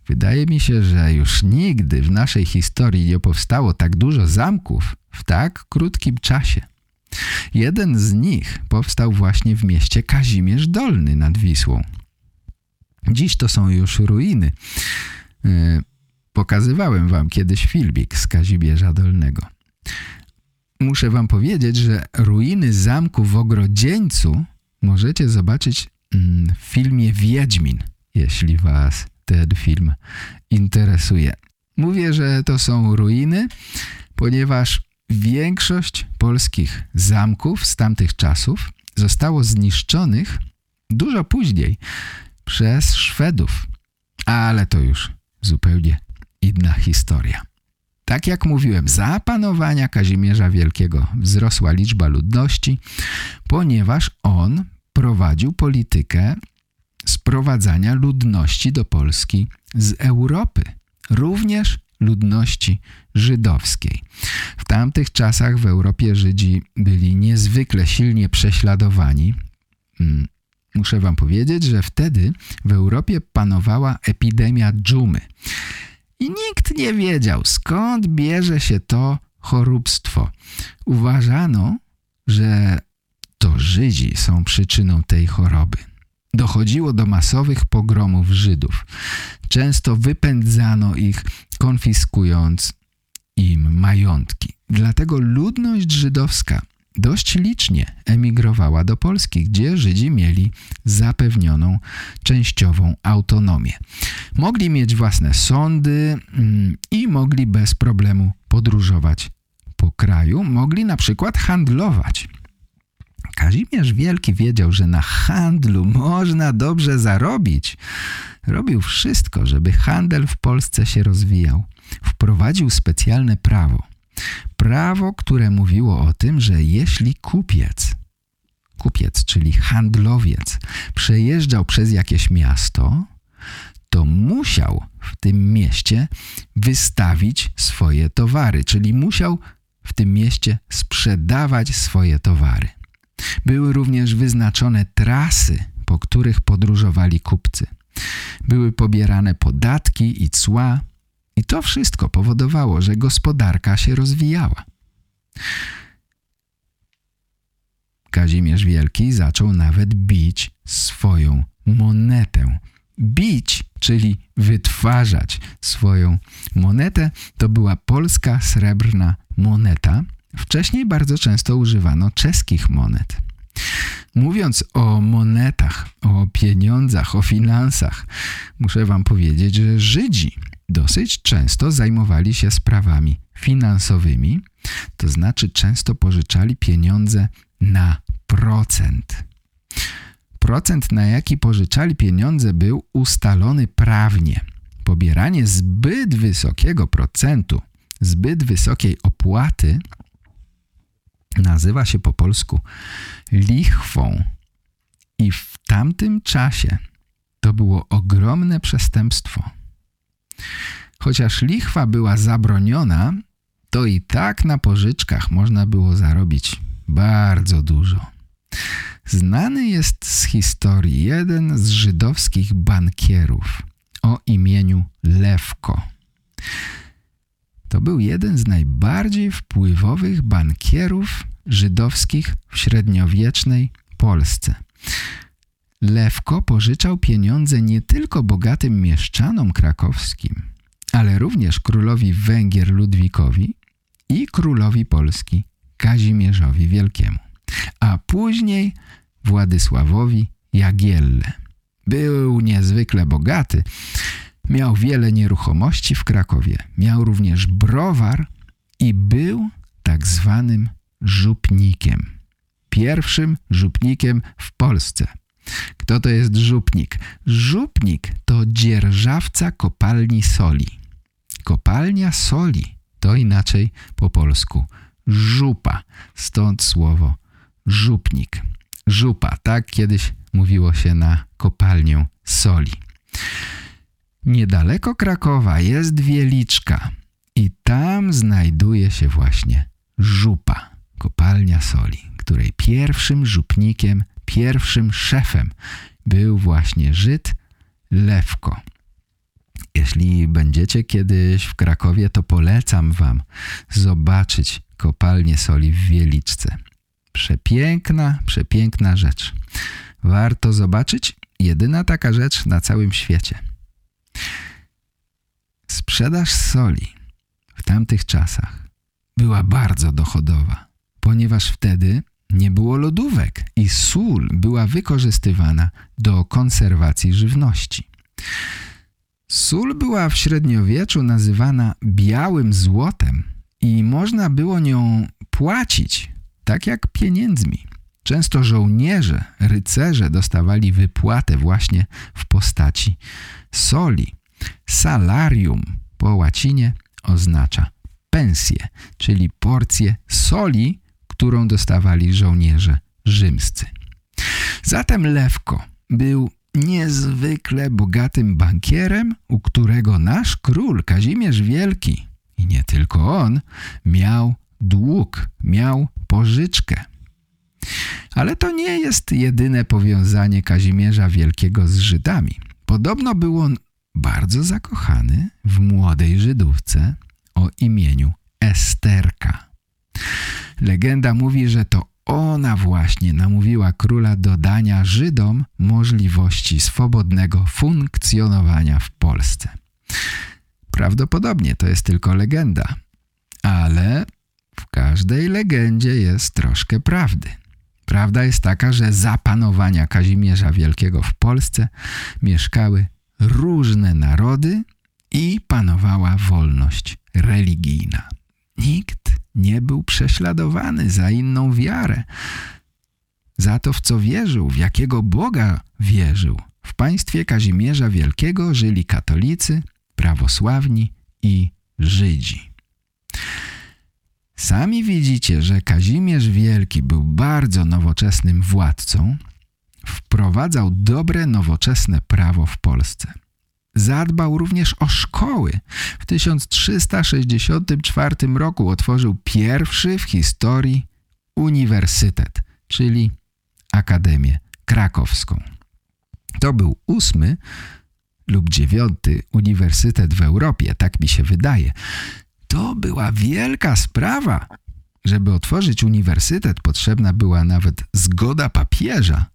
Wydaje mi się, że już nigdy w naszej historii nie powstało tak dużo zamków w tak krótkim czasie. Jeden z nich powstał właśnie w mieście Kazimierz Dolny nad Wisłą. Dziś to są już ruiny. E, pokazywałem wam kiedyś filmik z Kazimierza Dolnego. Muszę wam powiedzieć, że ruiny zamku w Ogrodzieńcu możecie zobaczyć mm, w filmie Wiedźmin, jeśli was ten film interesuje. Mówię, że to są ruiny, ponieważ większość polskich zamków z tamtych czasów zostało zniszczonych dużo później przez Szwedów. Ale to już zupełnie inna historia. Tak jak mówiłem, za panowania Kazimierza Wielkiego wzrosła liczba ludności, ponieważ on prowadził politykę sprowadzania ludności do Polski z Europy, również ludności żydowskiej. W tamtych czasach w Europie Żydzi byli niezwykle silnie prześladowani. Hmm, muszę wam powiedzieć, że wtedy w Europie panowała epidemia dżumy. I nikt nie wiedział, skąd bierze się to choróbstwo. Uważano, że to Żydzi są przyczyną tej choroby. Dochodziło do masowych pogromów Żydów. Często wypędzano ich, konfiskując im majątki. Dlatego ludność żydowska dość licznie emigrowała do Polski, gdzie Żydzi mieli zapewnioną częściową autonomię. Mogli mieć własne sądy mm, i mogli bez problemu podróżować po kraju, mogli na przykład handlować. Kazimierz Wielki wiedział, że na handlu można dobrze zarobić. Robił wszystko, żeby handel w Polsce się rozwijał. Wprowadził specjalne prawo. Prawo, które mówiło o tym, że jeśli kupiec, kupiec, czyli handlowiec, przejeżdżał przez jakieś miasto, to musiał w tym mieście wystawić swoje towary, czyli musiał w tym mieście sprzedawać swoje towary. Były również wyznaczone trasy, po których podróżowali kupcy. Były pobierane podatki i cła i to wszystko powodowało, że gospodarka się rozwijała. Kazimierz Wielki zaczął nawet bić swoją monetę. Bić, czyli wytwarzać swoją monetę, to była polska srebrna moneta, Wcześniej bardzo często używano czeskich monet. Mówiąc o monetach, o pieniądzach, o finansach, muszę wam powiedzieć, że Żydzi dosyć często zajmowali się sprawami finansowymi, to znaczy często pożyczali pieniądze na procent. Procent, na jaki pożyczali pieniądze, był ustalony prawnie. Pobieranie zbyt wysokiego procentu, zbyt wysokiej opłaty nazywa się po polsku lichwą. I w tamtym czasie to było ogromne przestępstwo. Chociaż lichwa była zabroniona, to i tak na pożyczkach można było zarobić bardzo dużo. Znany jest z historii jeden z żydowskich bankierów o imieniu Lewko. To był jeden z najbardziej wpływowych bankierów żydowskich w średniowiecznej Polsce. Lewko pożyczał pieniądze nie tylko bogatym mieszczanom krakowskim, ale również królowi Węgier Ludwikowi i królowi Polski Kazimierzowi Wielkiemu, a później Władysławowi Jagielle. Był niezwykle bogaty, Miał wiele nieruchomości w Krakowie. Miał również browar i był tak zwanym żupnikiem. Pierwszym żupnikiem w Polsce. Kto to jest żupnik? Żupnik to dzierżawca kopalni soli. Kopalnia soli to inaczej po polsku żupa, stąd słowo żupnik. Żupa, tak kiedyś mówiło się na kopalnię soli. Niedaleko Krakowa jest Wieliczka i tam znajduje się właśnie żupa, kopalnia soli, której pierwszym żupnikiem, pierwszym szefem był właśnie Żyd Lewko. Jeśli będziecie kiedyś w Krakowie, to polecam wam zobaczyć kopalnię soli w Wieliczce. Przepiękna, przepiękna rzecz. Warto zobaczyć, jedyna taka rzecz na całym świecie. Sprzedaż soli w tamtych czasach była bardzo dochodowa, ponieważ wtedy nie było lodówek i sól była wykorzystywana do konserwacji żywności. Sól była w średniowieczu nazywana białym złotem i można było nią płacić, tak jak pieniędzmi. Często żołnierze, rycerze dostawali wypłatę właśnie w postaci soli. Salarium po łacinie oznacza pensję, czyli porcję soli, którą dostawali żołnierze rzymscy. Zatem Lewko był niezwykle bogatym bankierem, u którego nasz król Kazimierz Wielki i nie tylko on miał dług, miał pożyczkę. Ale to nie jest jedyne powiązanie Kazimierza Wielkiego z Żydami. Podobno był on bardzo zakochany w młodej Żydówce o imieniu Esterka. Legenda mówi, że to ona właśnie namówiła króla do dania Żydom możliwości swobodnego funkcjonowania w Polsce. Prawdopodobnie to jest tylko legenda, ale w każdej legendzie jest troszkę prawdy. Prawda jest taka, że za panowania Kazimierza Wielkiego w Polsce mieszkały różne narody i panowała wolność religijna. Nikt nie był prześladowany za inną wiarę, za to, w co wierzył, w jakiego Boga wierzył. W państwie Kazimierza Wielkiego żyli katolicy, prawosławni i Żydzi. Sami widzicie, że Kazimierz Wielki był bardzo nowoczesnym władcą, wprowadzał dobre, nowoczesne prawo w Polsce. Zadbał również o szkoły. W 1364 roku otworzył pierwszy w historii uniwersytet, czyli Akademię Krakowską. To był ósmy lub dziewiąty uniwersytet w Europie, tak mi się wydaje. To była wielka sprawa. Żeby otworzyć uniwersytet potrzebna była nawet zgoda papieża.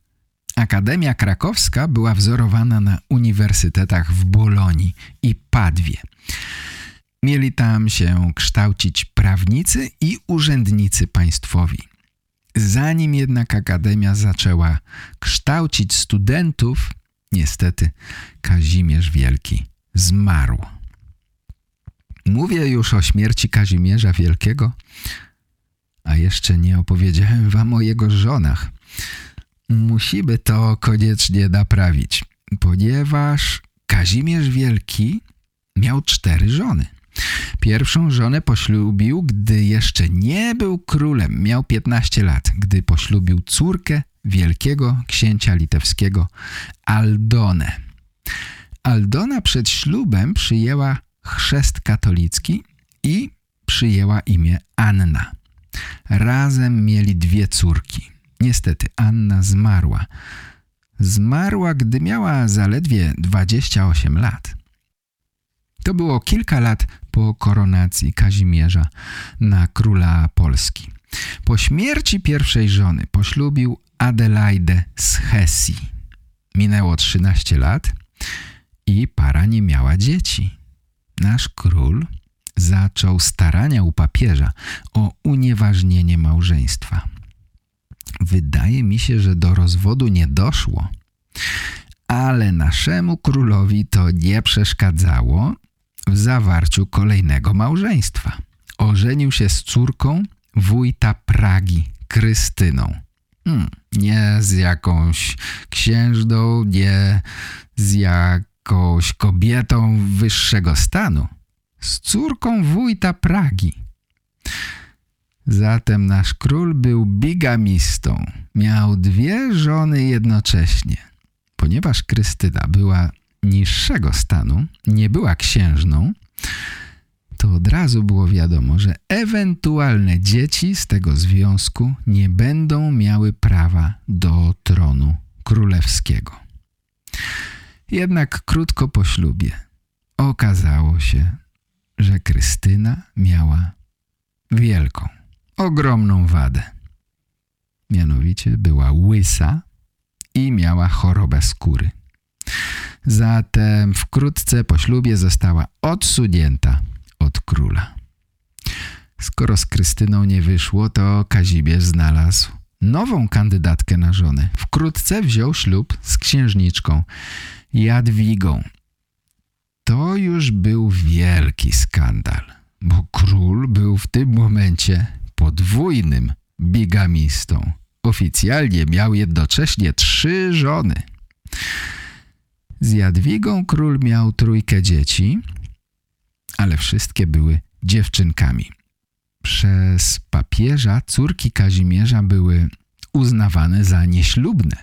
Akademia Krakowska była wzorowana na uniwersytetach w Bolonii i Padwie. Mieli tam się kształcić prawnicy i urzędnicy państwowi. Zanim jednak Akademia zaczęła kształcić studentów, niestety Kazimierz Wielki zmarł. Mówię już o śmierci Kazimierza Wielkiego, a jeszcze nie opowiedziałem wam o jego żonach. Musimy to koniecznie naprawić, ponieważ Kazimierz Wielki miał cztery żony. Pierwszą żonę poślubił, gdy jeszcze nie był królem. Miał 15 lat, gdy poślubił córkę wielkiego księcia litewskiego Aldonę. Aldona przed ślubem przyjęła chrzest katolicki i przyjęła imię Anna. Razem mieli dwie córki. Niestety Anna zmarła. Zmarła, gdy miała zaledwie 28 lat. To było kilka lat po koronacji Kazimierza na króla Polski. Po śmierci pierwszej żony poślubił Adelaidę z Hesji. Minęło 13 lat i para nie miała dzieci. Nasz król zaczął starania u papieża o unieważnienie małżeństwa. Wydaje mi się, że do rozwodu nie doszło, ale naszemu królowi to nie przeszkadzało w zawarciu kolejnego małżeństwa. Ożenił się z córką wójta Pragi, Krystyną. Hmm, nie z jakąś księżną, nie z jakąś kobietą wyższego stanu. Z córką wójta Pragi. Zatem nasz król był bigamistą. Miał dwie żony jednocześnie. Ponieważ Krystyna była niższego stanu, nie była księżną, to od razu było wiadomo, że ewentualne dzieci z tego związku nie będą miały prawa do tronu królewskiego. Jednak krótko po ślubie okazało się, że Krystyna miała wielką, ogromną wadę. mianowicie była łysa i miała chorobę skóry. Zatem wkrótce po ślubie została odsunięta od króla. Skoro z Krystyną nie wyszło, to Kazimierz znalazł nową kandydatkę na żonę. Wkrótce wziął ślub z księżniczką Jadwigą. To już był wielki skandal, bo król był w tym momencie podwójnym bigamistą. Oficjalnie miał jednocześnie trzy żony. Z Jadwigą król miał trójkę dzieci, ale wszystkie były dziewczynkami. Przez papieża córki Kazimierza były uznawane za nieślubne.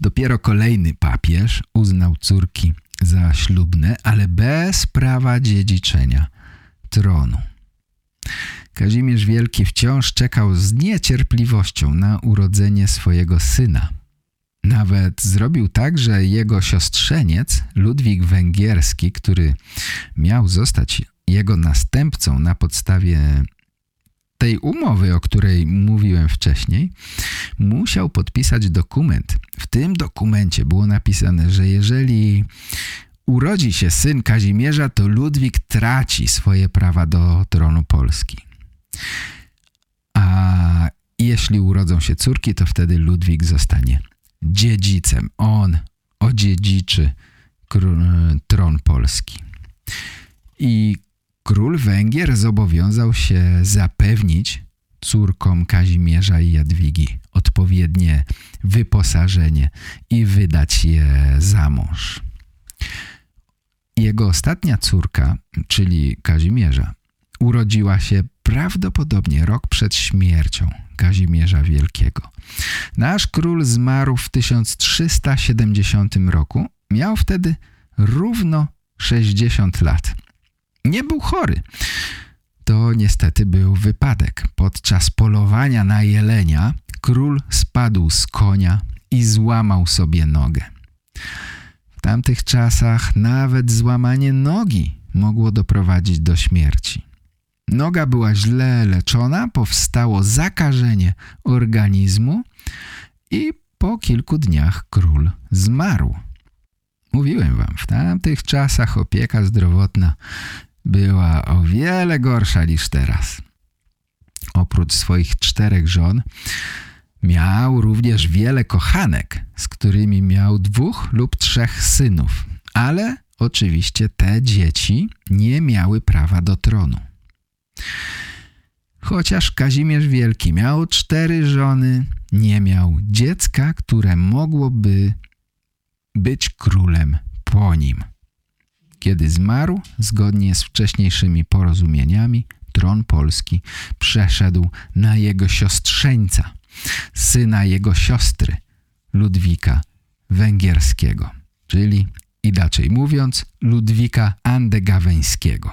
Dopiero kolejny papież uznał córki za ślubne, ale bez prawa dziedziczenia tronu. Kazimierz Wielki wciąż czekał z niecierpliwością na urodzenie swojego syna. Nawet zrobił tak, że jego siostrzeniec Ludwik Węgierski, który miał zostać jego następcą na podstawie tej umowy, o której mówiłem wcześniej, musiał podpisać dokument. W tym dokumencie było napisane, że jeżeli urodzi się syn Kazimierza, to Ludwik traci swoje prawa do tronu Polski. A jeśli urodzą się córki, to wtedy Ludwik zostanie dziedzicem. On odziedziczy tron Polski. I król Węgier zobowiązał się zapewnić córkom Kazimierza i Jadwigi odpowiednie wyposażenie i wydać je za mąż. Jego ostatnia córka, czyli Kazimierza, urodziła się prawdopodobnie rok przed śmiercią Kazimierza Wielkiego. Nasz król zmarł w 1370 roku. Miał wtedy równo 60 lat. Nie był chory. To niestety był wypadek. Podczas polowania na jelenia król spadł z konia i złamał sobie nogę. W tamtych czasach nawet złamanie nogi mogło doprowadzić do śmierci. Noga była źle leczona, powstało zakażenie organizmu i po kilku dniach król zmarł. Mówiłem wam, w tamtych czasach opieka zdrowotna była o wiele gorsza niż teraz. Oprócz swoich czterech żon miał również wiele kochanek, z którymi miał dwóch lub trzech synów, ale oczywiście te dzieci nie miały prawa do tronu. Chociaż Kazimierz Wielki miał cztery żony, nie miał dziecka, które mogłoby być królem po nim. Kiedy zmarł, zgodnie z wcześniejszymi porozumieniami, tron polski przeszedł na jego siostrzeńca, syna jego siostry, Ludwika Węgierskiego, czyli inaczej mówiąc Ludwika Andegaweńskiego.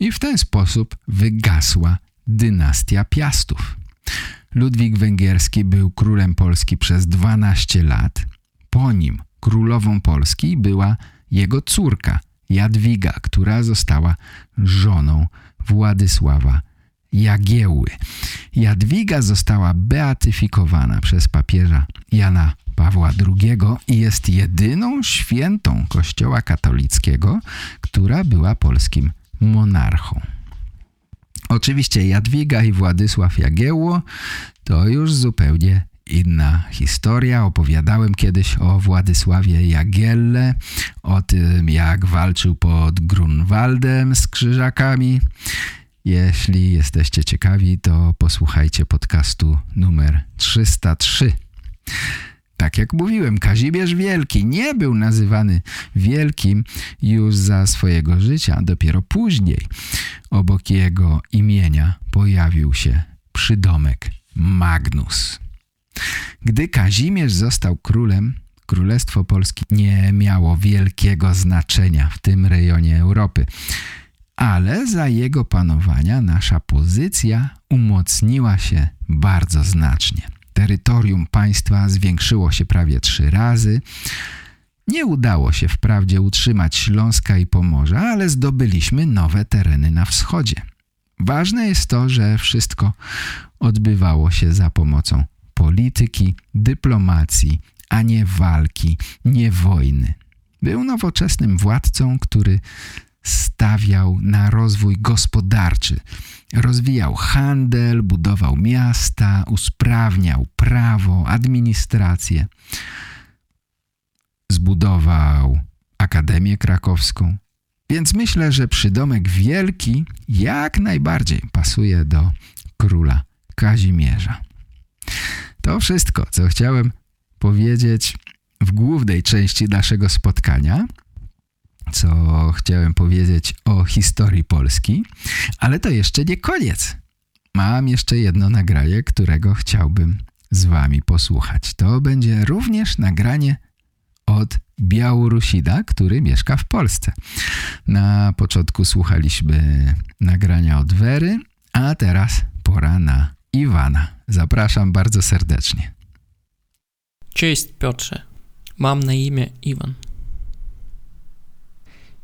I w ten sposób wygasła dynastia Piastów. Ludwik Węgierski był królem Polski przez 12 lat. Po nim królową Polski była jego córka Jadwiga, która została żoną Władysława Jagieły. Jadwiga została beatyfikowana przez papieża Jana Pawła II i jest jedyną świętą kościoła katolickiego, która była polskim monarchą. Oczywiście Jadwiga i Władysław Jagiełło to już zupełnie inna historia. Opowiadałem kiedyś o Władysławie Jagielle, o tym jak walczył pod Grunwaldem z krzyżakami. Jeśli jesteście ciekawi, to posłuchajcie podcastu numer 303. Tak jak mówiłem, Kazimierz Wielki nie był nazywany wielkim już za swojego życia. Dopiero później obok jego imienia pojawił się przydomek Magnus. Gdy Kazimierz został królem, Królestwo Polskie nie miało wielkiego znaczenia w tym rejonie Europy. Ale za jego panowania nasza pozycja umocniła się bardzo znacznie. Terytorium państwa zwiększyło się prawie trzy razy. Nie udało się wprawdzie utrzymać Śląska i Pomorza, ale zdobyliśmy nowe tereny na wschodzie. Ważne jest to, że wszystko odbywało się za pomocą polityki, dyplomacji, a nie walki, nie wojny. Był nowoczesnym władcą, który stawiał na rozwój gospodarczy. Rozwijał handel, budował miasta, usprawniał prawo, administrację. Zbudował Akademię Krakowską. Więc myślę, że przydomek wielki jak najbardziej pasuje do króla Kazimierza. To wszystko, co chciałem powiedzieć w głównej części naszego spotkania, co chciałem powiedzieć o historii Polski, ale to jeszcze nie koniec. Mam jeszcze jedno nagranie, którego chciałbym z wami posłuchać. To będzie również nagranie od Białorusida, który mieszka w Polsce. Na początku słuchaliśmy nagrania od Wery, a teraz pora na Iwana. Zapraszam bardzo serdecznie. Cześć Piotrze, mam na imię Iwan.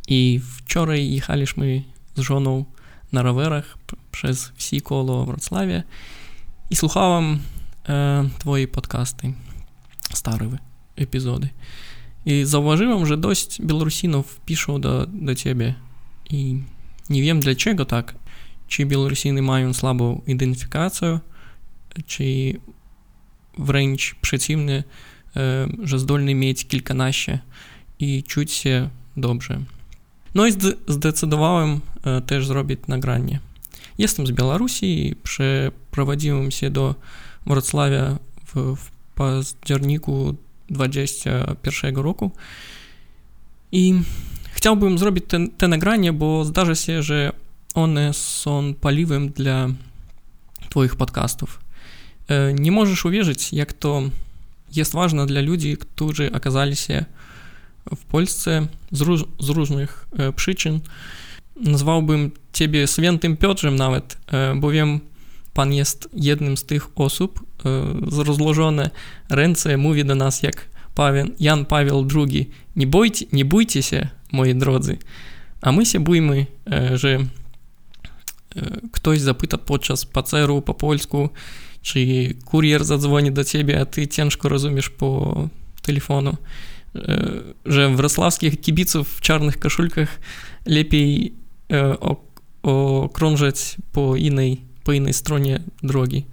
I wczoraj jechaliśmy z żoną na rowerach przez wsi koło Wrocławia i słuchałem e, twoje podcasty, stare epizody. I zauważyłem, że dość Białorusinów piszą do, do ciebie i nie wiem dlaczego tak. Czy Białorusiny mają słabą identyfikację, czy wręcz przeciwnie, że zdolni mieć kilkanaście i czuć się dobrze. No i zdecydowałem też zrobić nagranie. Jestem z Białorusi i przeprowadziłem się do Wrocławia w, w październiku 2021 roku i chciałbym zrobić te, te nagranie, bo zdarza się, że one są paliwem dla Twoich podcastów. Nie możesz uwierzyć, jak to jest ważne dla ludzi, którzy okazali się w Polsce z, róż, z różnych przyczyn. Nazwałbym Ciebie świętym Piotrem nawet, bowiem Pan jest jednym z tych osób, z rozłożone ręce mówi do nas jak Paweł, Jan Paweł II, nie, bójcie, nie bójcie się, moi drodzy, a my się boimy, że ktoś zapyta podczas spaceru po polsku, czy kurier zadzwoni do ciebie, a ty ciężko rozumiesz po telefonu, że wrocławskich kibiców w czarnych koszulkach lepiej okrążyć po innej, po innej stronie drogi.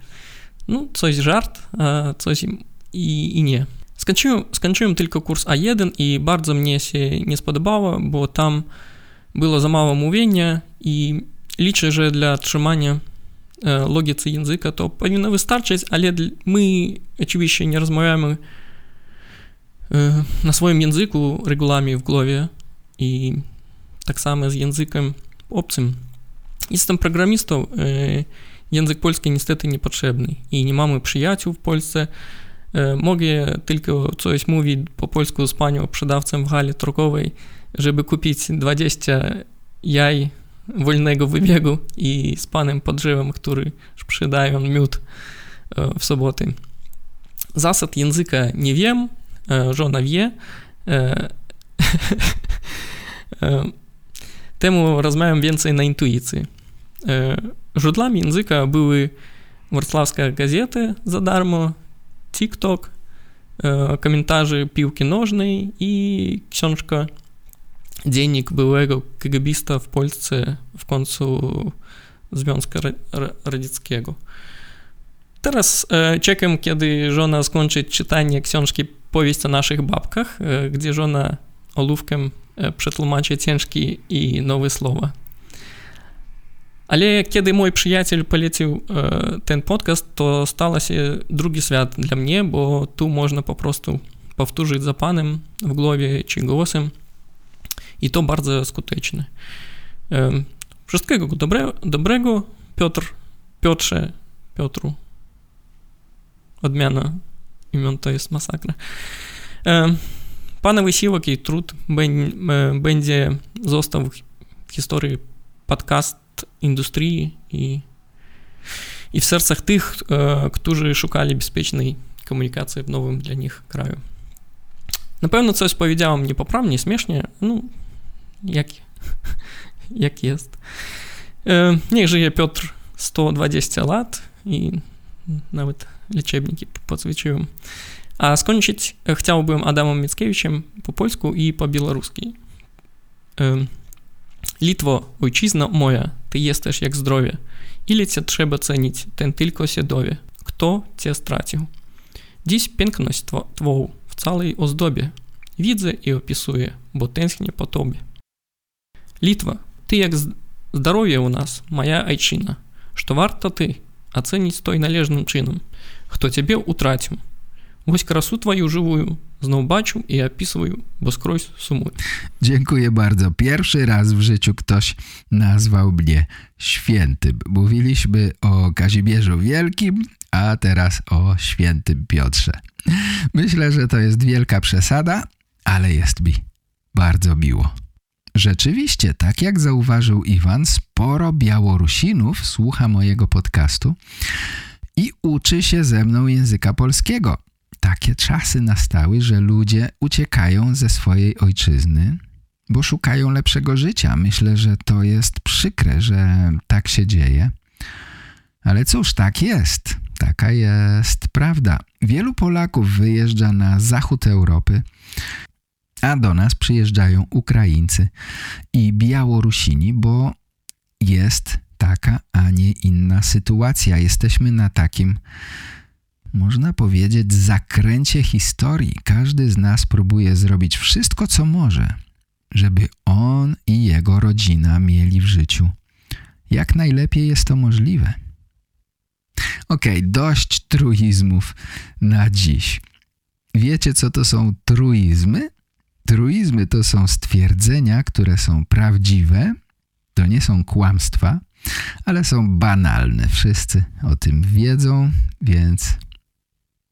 No, coś żart, a coś i nie. Skończyłem, skończyłem tylko kurs A1 i bardzo mnie się nie spodobało, bo tam było za mało mówienia i liczę, że dla trzymania logice języka to powinno wystarczyć, ale my oczywiście nie rozmawiamy na swoim języku regularnie w głowie i tak samo z językiem obcym. Jestem programistą, język polski niestety niepotrzebny i nie mamy przyjaciół w Polsce. Mogę tylko coś mówić po polsku z panią sprzedawcą w hali trokowej, żeby kupić 20 jaj wolnego wybiegu i z panem pod drzewem, który sprzedają miód w soboty. Zasad języka nie wiem, żona wie. [LAUGHS] Temu rozmawiam więcej na intuicji. Źródłami języka były wrocławskie gazety za darmo, TikTok, komentarze piłki nożnej i książka Dziennik byłego KGBista w Polsce w końcu Związku Radzieckiego. Teraz czekam, kiedy żona skończy czytanie książki Powieść o naszych babkach, gdzie żona ołówkiem przetłumaczy ciężkie i nowe słowa. Ale kiedy mój przyjaciel polecił ten podcast, to stał się drugi świat dla mnie, bo tu można po prostu powtórzyć za panem w głowie czy głosem to bardzo skuteczne. Wszystkiego dobre, dobrego, Piotr, Piotrze, Piotru. Odmiana imion to jest masakra. Pana wysiłek i trud będzie został w historii podcast i, i w sercach tych, którzy szukali bezpiecznej komunikacji w nowym dla nich kraju. Na pewno coś powiedziałem niepoprawnie, śmiesznie, no jak, jak jest. E, niech żyje Piotr 120 lat i nawet liczebniki podswieciłem. A skończyć chciałbym Adamem Mickiewiczem po polsku i po białoruski. Litwo, ojczyzna moja, ty jesteś jak zdrowie. Ile cię trzeba cenić, ten tylko się dowie. Kto cię stracił? Dziś piękność twą w całej ozdobie. Widzę i opisuję, bo tęsknię po tobie. Litwa, ty jak zdrowie у нас, моя ojczyna. Что warto ty ocenić to належным czynem. Kto ciebie utracił? Ось красу твою живую знов бачу i описываю, bo скрозь сумую. Dziękuję bardzo. Pierwszy raz w życiu ktoś nazwał mnie świętym. Mówiliśmy o Kazimierzu Wielkim, a teraz o świętym Piotrze. Myślę, że to jest wielka przesada, ale jest mi bardzo miło. Rzeczywiście, tak jak zauważył Iwan, sporo Białorusinów słucha mojego podcastu i uczy się ze mną języka polskiego. Takie czasy nastały, że ludzie uciekają ze swojej ojczyzny, bo szukają lepszego życia. Myślę, że to jest przykre, że tak się dzieje. Ale cóż, tak jest. Taka jest prawda. Wielu Polaków wyjeżdża na zachód Europy, a do nas przyjeżdżają Ukraińcy i Białorusini, bo jest taka, a nie inna sytuacja. Jesteśmy na takim, można powiedzieć, zakręcie historii. Każdy z nas próbuje zrobić wszystko, co może, żeby on i jego rodzina mieli w życiu jak najlepiej jest to możliwe. Okej, okay, dość truizmów na dziś. Wiecie, co to są truizmy? Truizmy to są stwierdzenia, które są prawdziwe, to nie są kłamstwa, ale są banalne. Wszyscy o tym wiedzą, więc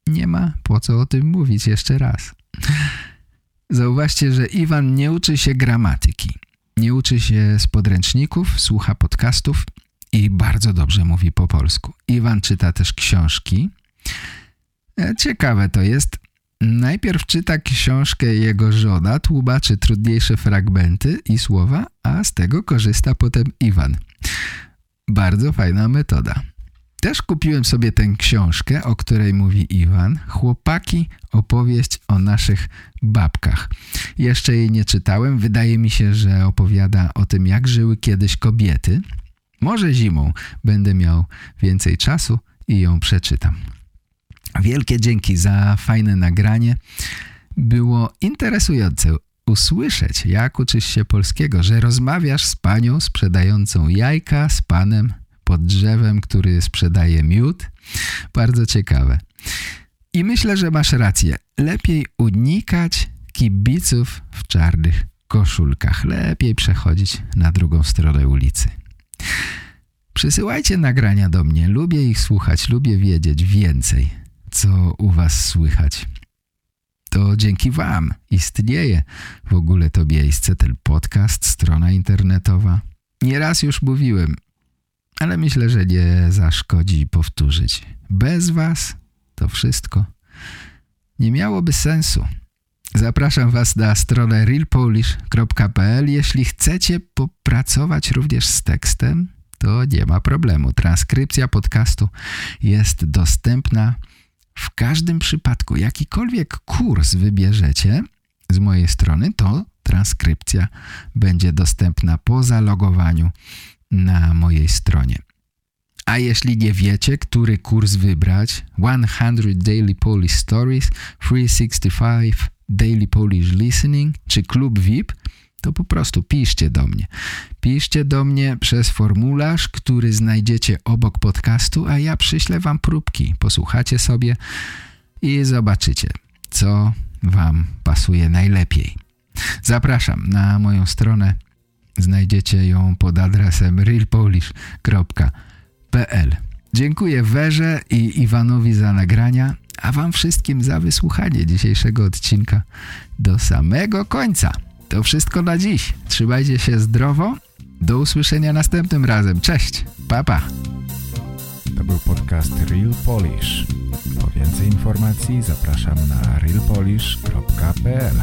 nie ma po co o tym mówić jeszcze raz. Zauważcie, że Iwan nie uczy się gramatyki. Nie uczy się z podręczników, słucha podcastów i bardzo dobrze mówi po polsku. Iwan czyta też książki. E, ciekawe to jest. Najpierw czyta książkę jego żona, tłumaczy trudniejsze fragmenty i słowa, a z tego korzysta potem Iwan. Bardzo fajna metoda. Też kupiłem sobie tę książkę, o której mówi Iwan. Chłopaki, opowieść o naszych babkach. Jeszcze jej nie czytałem. Wydaje mi się, że opowiada o tym, jak żyły kiedyś kobiety. Może zimą będę miał więcej czasu i ją przeczytam. Wielkie dzięki za fajne nagranie. Było interesujące usłyszeć, jak uczysz się polskiego, że rozmawiasz z panią sprzedającą jajka, z panem pod drzewem, który sprzedaje miód. Bardzo ciekawe. I myślę, że masz rację. Lepiej unikać kibiców w czarnych koszulkach. Lepiej przechodzić na drugą stronę ulicy. Przysyłajcie nagrania do mnie. Lubię ich słuchać. Lubię wiedzieć więcej, co u was słychać. To dzięki wam istnieje w ogóle to miejsce, ten podcast, strona internetowa. Nieraz już mówiłem, ale myślę, że nie zaszkodzi powtórzyć. Bez was to wszystko nie miałoby sensu. Zapraszam Was na stronę realpolish.pl. Jeśli chcecie popracować również z tekstem, to nie ma problemu. Transkrypcja podcastu jest dostępna w każdym przypadku. Jakikolwiek kurs wybierzecie z mojej strony, to transkrypcja będzie dostępna po zalogowaniu na mojej stronie. A jeśli nie wiecie, który kurs wybrać, 100 Daily Polish Stories, 365 Daily Polish Listening czy Klub VIP, to po prostu piszcie do mnie. Piszcie do mnie przez formularz, który znajdziecie obok podcastu, a ja przyślę wam próbki. Posłuchacie sobie i zobaczycie, co wam pasuje najlepiej. Zapraszam na moją stronę Znajdziecie ją pod adresem realpolish.pl Dziękuję Werze i Iwanowi za nagrania, a wam wszystkim za wysłuchanie dzisiejszego odcinka do samego końca. To wszystko na dziś. Trzymajcie się zdrowo. Do usłyszenia następnym razem. Cześć. Papa. Pa. To był podcast Real Polish. Po więcej informacji zapraszam na realpolish.pl